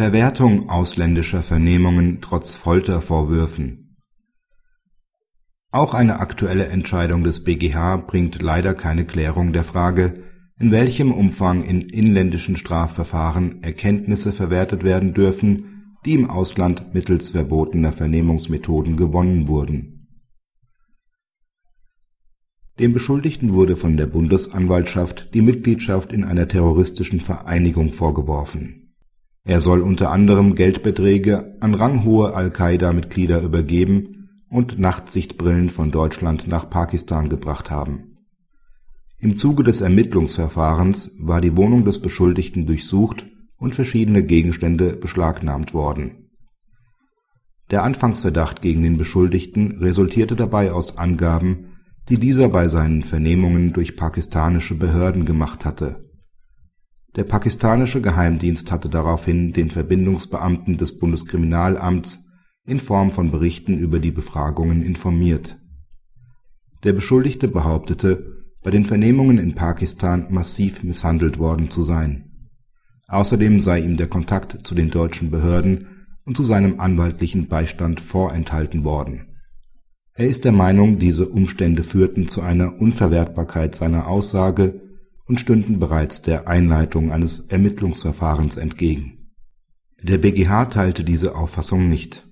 Verwertung ausländischer Vernehmungen trotz Foltervorwürfen Auch eine aktuelle Entscheidung des BgH bringt leider keine Klärung der Frage, in welchem Umfang in inländischen Strafverfahren Erkenntnisse verwertet werden dürfen, die im Ausland mittels verbotener Vernehmungsmethoden gewonnen wurden. Dem Beschuldigten wurde von der Bundesanwaltschaft die Mitgliedschaft in einer terroristischen Vereinigung vorgeworfen er soll unter anderem Geldbeträge an ranghohe Al-Qaida-Mitglieder übergeben und Nachtsichtbrillen von Deutschland nach Pakistan gebracht haben. Im Zuge des Ermittlungsverfahrens war die Wohnung des Beschuldigten durchsucht und verschiedene Gegenstände beschlagnahmt worden. Der Anfangsverdacht gegen den Beschuldigten resultierte dabei aus Angaben, die dieser bei seinen Vernehmungen durch pakistanische Behörden gemacht hatte der pakistanische Geheimdienst hatte daraufhin den Verbindungsbeamten des Bundeskriminalamts in Form von Berichten über die Befragungen informiert. Der Beschuldigte behauptete, bei den Vernehmungen in Pakistan massiv misshandelt worden zu sein. Außerdem sei ihm der Kontakt zu den deutschen Behörden und zu seinem anwaltlichen Beistand vorenthalten worden. Er ist der Meinung, diese Umstände führten zu einer Unverwertbarkeit seiner Aussage und stünden bereits der Einleitung eines Ermittlungsverfahrens entgegen. Der BgH teilte diese Auffassung nicht.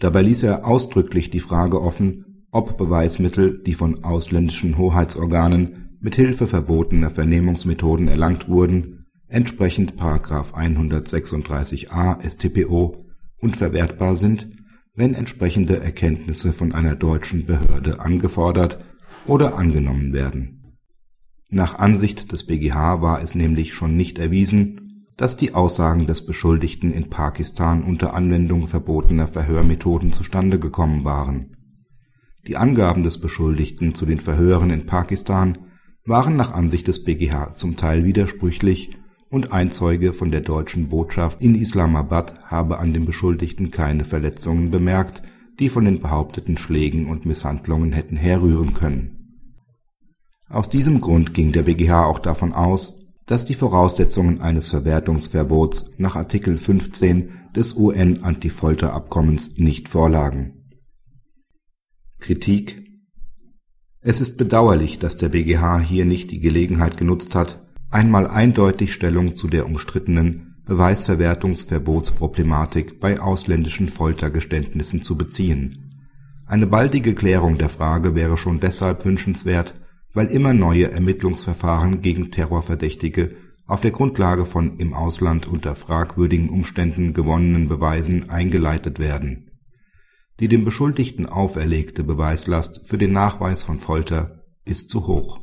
Dabei ließ er ausdrücklich die Frage offen, ob Beweismittel, die von ausländischen Hoheitsorganen mit Hilfe verbotener Vernehmungsmethoden erlangt wurden, entsprechend § 136a StPO unverwertbar sind, wenn entsprechende Erkenntnisse von einer deutschen Behörde angefordert oder angenommen werden nach Ansicht des BgH war es nämlich schon nicht erwiesen, dass die Aussagen des Beschuldigten in Pakistan unter Anwendung verbotener Verhörmethoden zustande gekommen waren. Die Angaben des Beschuldigten zu den Verhören in Pakistan waren nach Ansicht des BgH zum Teil widersprüchlich und ein Zeuge von der deutschen Botschaft in Islamabad habe an dem Beschuldigten keine Verletzungen bemerkt, die von den behaupteten Schlägen und Misshandlungen hätten herrühren können aus diesem Grund ging der BgH auch davon aus, dass die Voraussetzungen eines Verwertungsverbots nach Artikel 15 des UN-Antifolterabkommens nicht vorlagen. Kritik Es ist bedauerlich, dass der BgH hier nicht die Gelegenheit genutzt hat, einmal eindeutig Stellung zu der umstrittenen Beweisverwertungsverbotsproblematik bei ausländischen Foltergeständnissen zu beziehen. Eine baldige Klärung der Frage wäre schon deshalb wünschenswert weil immer neue Ermittlungsverfahren gegen Terrorverdächtige auf der Grundlage von im Ausland unter fragwürdigen Umständen gewonnenen Beweisen eingeleitet werden. Die dem Beschuldigten auferlegte Beweislast für den Nachweis von Folter ist zu hoch